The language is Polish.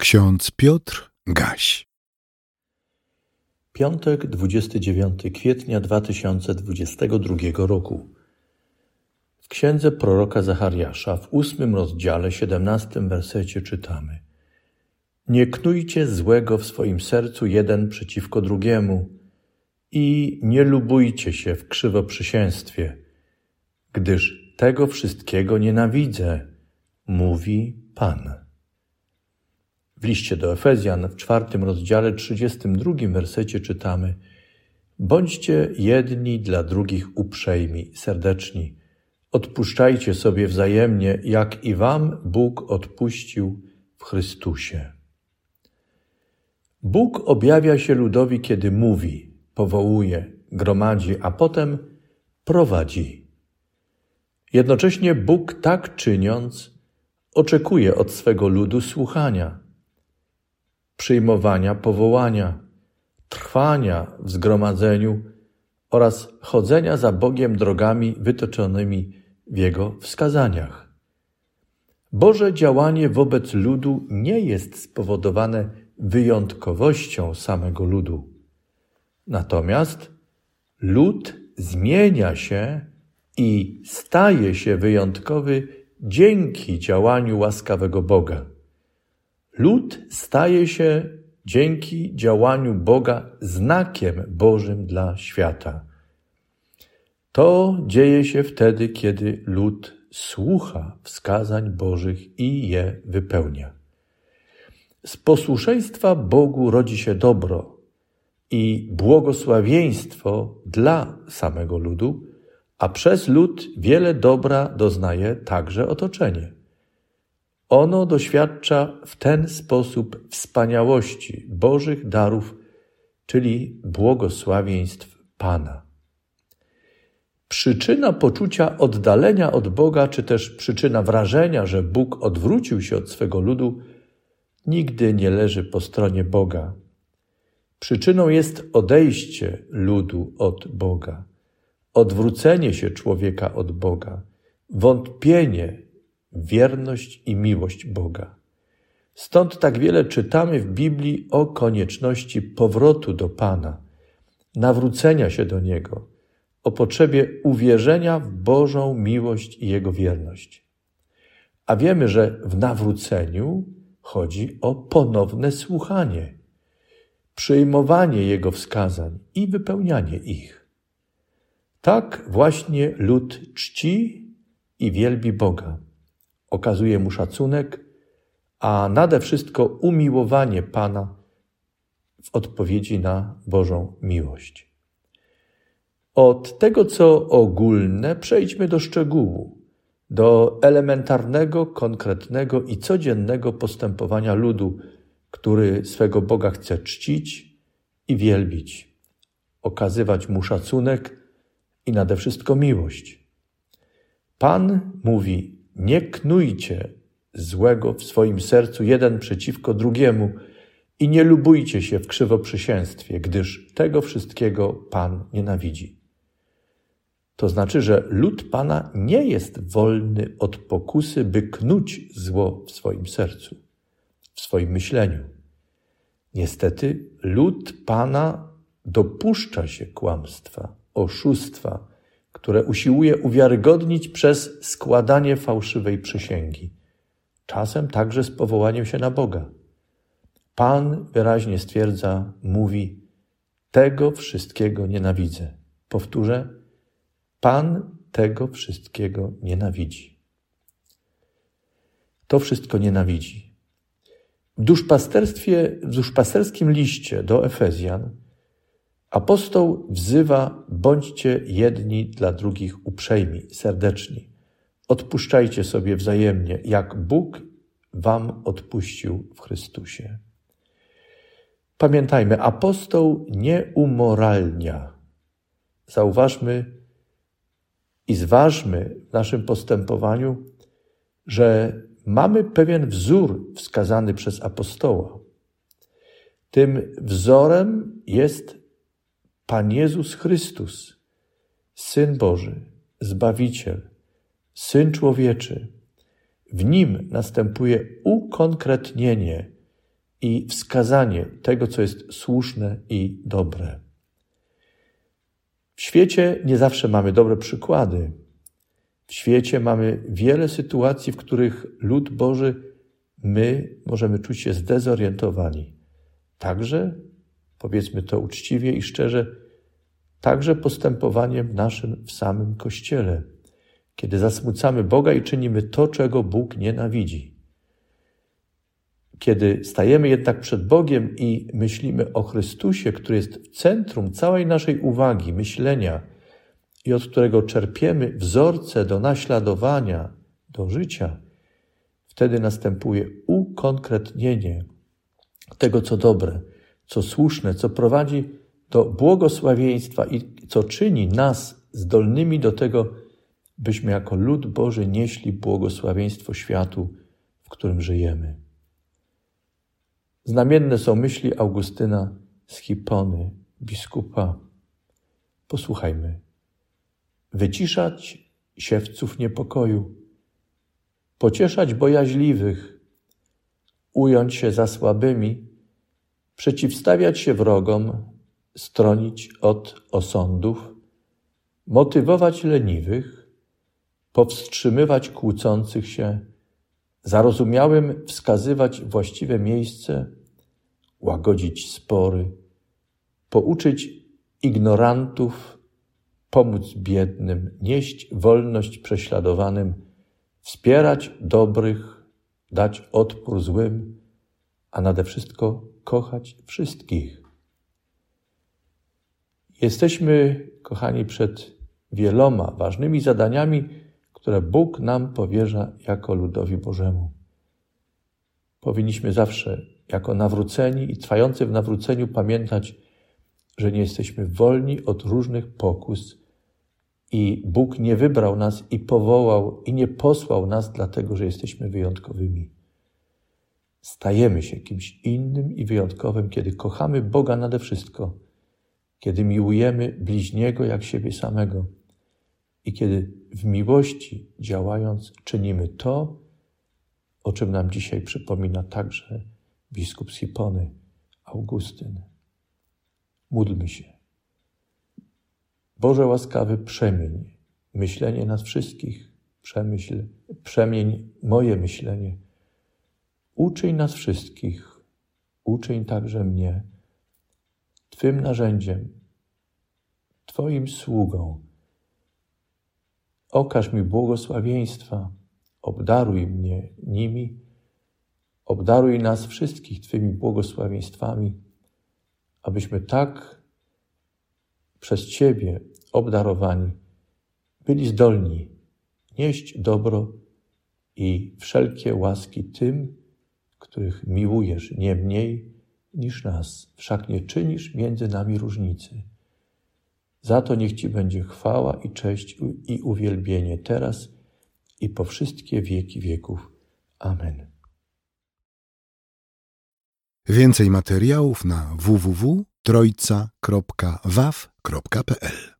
Ksiądz Piotr Gaś. Piątek, 29 kwietnia 2022 roku. W księdze proroka Zachariasza w ósmym rozdziale, siedemnastym wersecie czytamy: Nie knujcie złego w swoim sercu jeden przeciwko drugiemu i nie lubujcie się w krzywoprzysięstwie, gdyż tego wszystkiego nienawidzę, mówi Pan. W liście do Efezjan w czwartym rozdziale, trzydziestym drugim wersecie czytamy Bądźcie jedni dla drugich uprzejmi, serdeczni. Odpuszczajcie sobie wzajemnie, jak i wam Bóg odpuścił w Chrystusie. Bóg objawia się ludowi, kiedy mówi, powołuje, gromadzi, a potem prowadzi. Jednocześnie Bóg tak czyniąc oczekuje od swego ludu słuchania przyjmowania powołania, trwania w zgromadzeniu oraz chodzenia za Bogiem drogami wytoczonymi w Jego wskazaniach. Boże działanie wobec ludu nie jest spowodowane wyjątkowością samego ludu. Natomiast lud zmienia się i staje się wyjątkowy dzięki działaniu łaskawego Boga. Lud staje się dzięki działaniu Boga znakiem Bożym dla świata. To dzieje się wtedy, kiedy lud słucha wskazań Bożych i je wypełnia. Z posłuszeństwa Bogu rodzi się dobro i błogosławieństwo dla samego ludu, a przez lud wiele dobra doznaje także otoczenie. Ono doświadcza w ten sposób wspaniałości Bożych darów, czyli błogosławieństw Pana. Przyczyna poczucia oddalenia od Boga, czy też przyczyna wrażenia, że Bóg odwrócił się od swego ludu, nigdy nie leży po stronie Boga. Przyczyną jest odejście ludu od Boga, odwrócenie się człowieka od Boga, wątpienie wierność i miłość Boga. Stąd tak wiele czytamy w Biblii o konieczności powrotu do Pana, nawrócenia się do Niego, o potrzebie uwierzenia w Bożą miłość i Jego wierność. A wiemy, że w nawróceniu chodzi o ponowne słuchanie, przyjmowanie Jego wskazań i wypełnianie ich. Tak właśnie lud czci i wielbi Boga okazuje mu szacunek, a nade wszystko umiłowanie Pana w odpowiedzi na Bożą miłość. Od tego, co ogólne, przejdźmy do szczegółu, do elementarnego, konkretnego i codziennego postępowania ludu, który swego Boga chce czcić i wielbić, okazywać mu szacunek i nade wszystko miłość. Pan mówi: nie knujcie złego w swoim sercu jeden przeciwko drugiemu i nie lubujcie się w krzywoprzysięstwie, gdyż tego wszystkiego Pan nienawidzi. To znaczy, że lud Pana nie jest wolny od pokusy, by knuć zło w swoim sercu, w swoim myśleniu. Niestety, lud Pana dopuszcza się kłamstwa, oszustwa, które usiłuje uwiarygodnić przez składanie fałszywej przysięgi, czasem także z powołaniem się na Boga. Pan wyraźnie stwierdza, mówi: Tego wszystkiego nienawidzę. Powtórzę: Pan tego wszystkiego nienawidzi. To wszystko nienawidzi. W duszpasterstwie, w duszpasterskim liście do Efezjan Apostoł wzywa: bądźcie jedni dla drugich uprzejmi, serdeczni. Odpuszczajcie sobie wzajemnie, jak Bóg wam odpuścił w Chrystusie. Pamiętajmy, apostoł nie umoralnia. Zauważmy i zważmy w naszym postępowaniu, że mamy pewien wzór wskazany przez apostoła. Tym wzorem jest Pan Jezus Chrystus, Syn Boży, Zbawiciel, Syn Człowieczy. W Nim następuje ukonkretnienie i wskazanie tego, co jest słuszne i dobre. W świecie nie zawsze mamy dobre przykłady. W świecie mamy wiele sytuacji, w których lud Boży, my możemy czuć się zdezorientowani. Także, powiedzmy to uczciwie i szczerze, także postępowaniem naszym w samym Kościele, kiedy zasmucamy Boga i czynimy to, czego Bóg nienawidzi. Kiedy stajemy jednak przed Bogiem i myślimy o Chrystusie, który jest w centrum całej naszej uwagi, myślenia i od którego czerpiemy wzorce do naśladowania, do życia, wtedy następuje ukonkretnienie tego, co dobre, co słuszne, co prowadzi do błogosławieństwa i co czyni nas zdolnymi do tego, byśmy jako lud Boży nieśli błogosławieństwo światu, w którym żyjemy. Znamienne są myśli Augustyna z Hipony, biskupa. Posłuchajmy. Wyciszać siewców niepokoju, pocieszać bojaźliwych, ująć się za słabymi, przeciwstawiać się wrogom, stronić od osądów, motywować leniwych, powstrzymywać kłócących się, zarozumiałym wskazywać właściwe miejsce, łagodzić spory, pouczyć ignorantów, pomóc biednym, nieść wolność prześladowanym, wspierać dobrych, dać odpór złym, a nade wszystko kochać wszystkich. Jesteśmy, kochani, przed wieloma ważnymi zadaniami, które Bóg nam powierza jako ludowi Bożemu. Powinniśmy zawsze, jako nawróceni i trwający w nawróceniu, pamiętać, że nie jesteśmy wolni od różnych pokus i Bóg nie wybrał nas i powołał i nie posłał nas dlatego, że jesteśmy wyjątkowymi. Stajemy się kimś innym i wyjątkowym, kiedy kochamy Boga nade wszystko, kiedy miłujemy bliźniego jak siebie samego i kiedy w miłości działając czynimy to, o czym nam dzisiaj przypomina także biskup Sipony, Augustyn. Módlmy się. Boże łaskawy, przemień myślenie nas wszystkich, przemyśl, przemień moje myślenie. Uczyń nas wszystkich, uczyń także mnie, Twym narzędziem, Twoim sługą. Okaż mi błogosławieństwa, obdaruj mnie nimi, obdaruj nas wszystkich Twymi błogosławieństwami, abyśmy tak przez Ciebie obdarowani byli zdolni nieść dobro i wszelkie łaski tym, których miłujesz nie mniej niż nas, wszak nie czynisz między nami różnicy. Za to niech Ci będzie chwała i cześć i uwielbienie teraz i po wszystkie wieki wieków. Amen. Więcej materiałów na www.trojca.waw.pl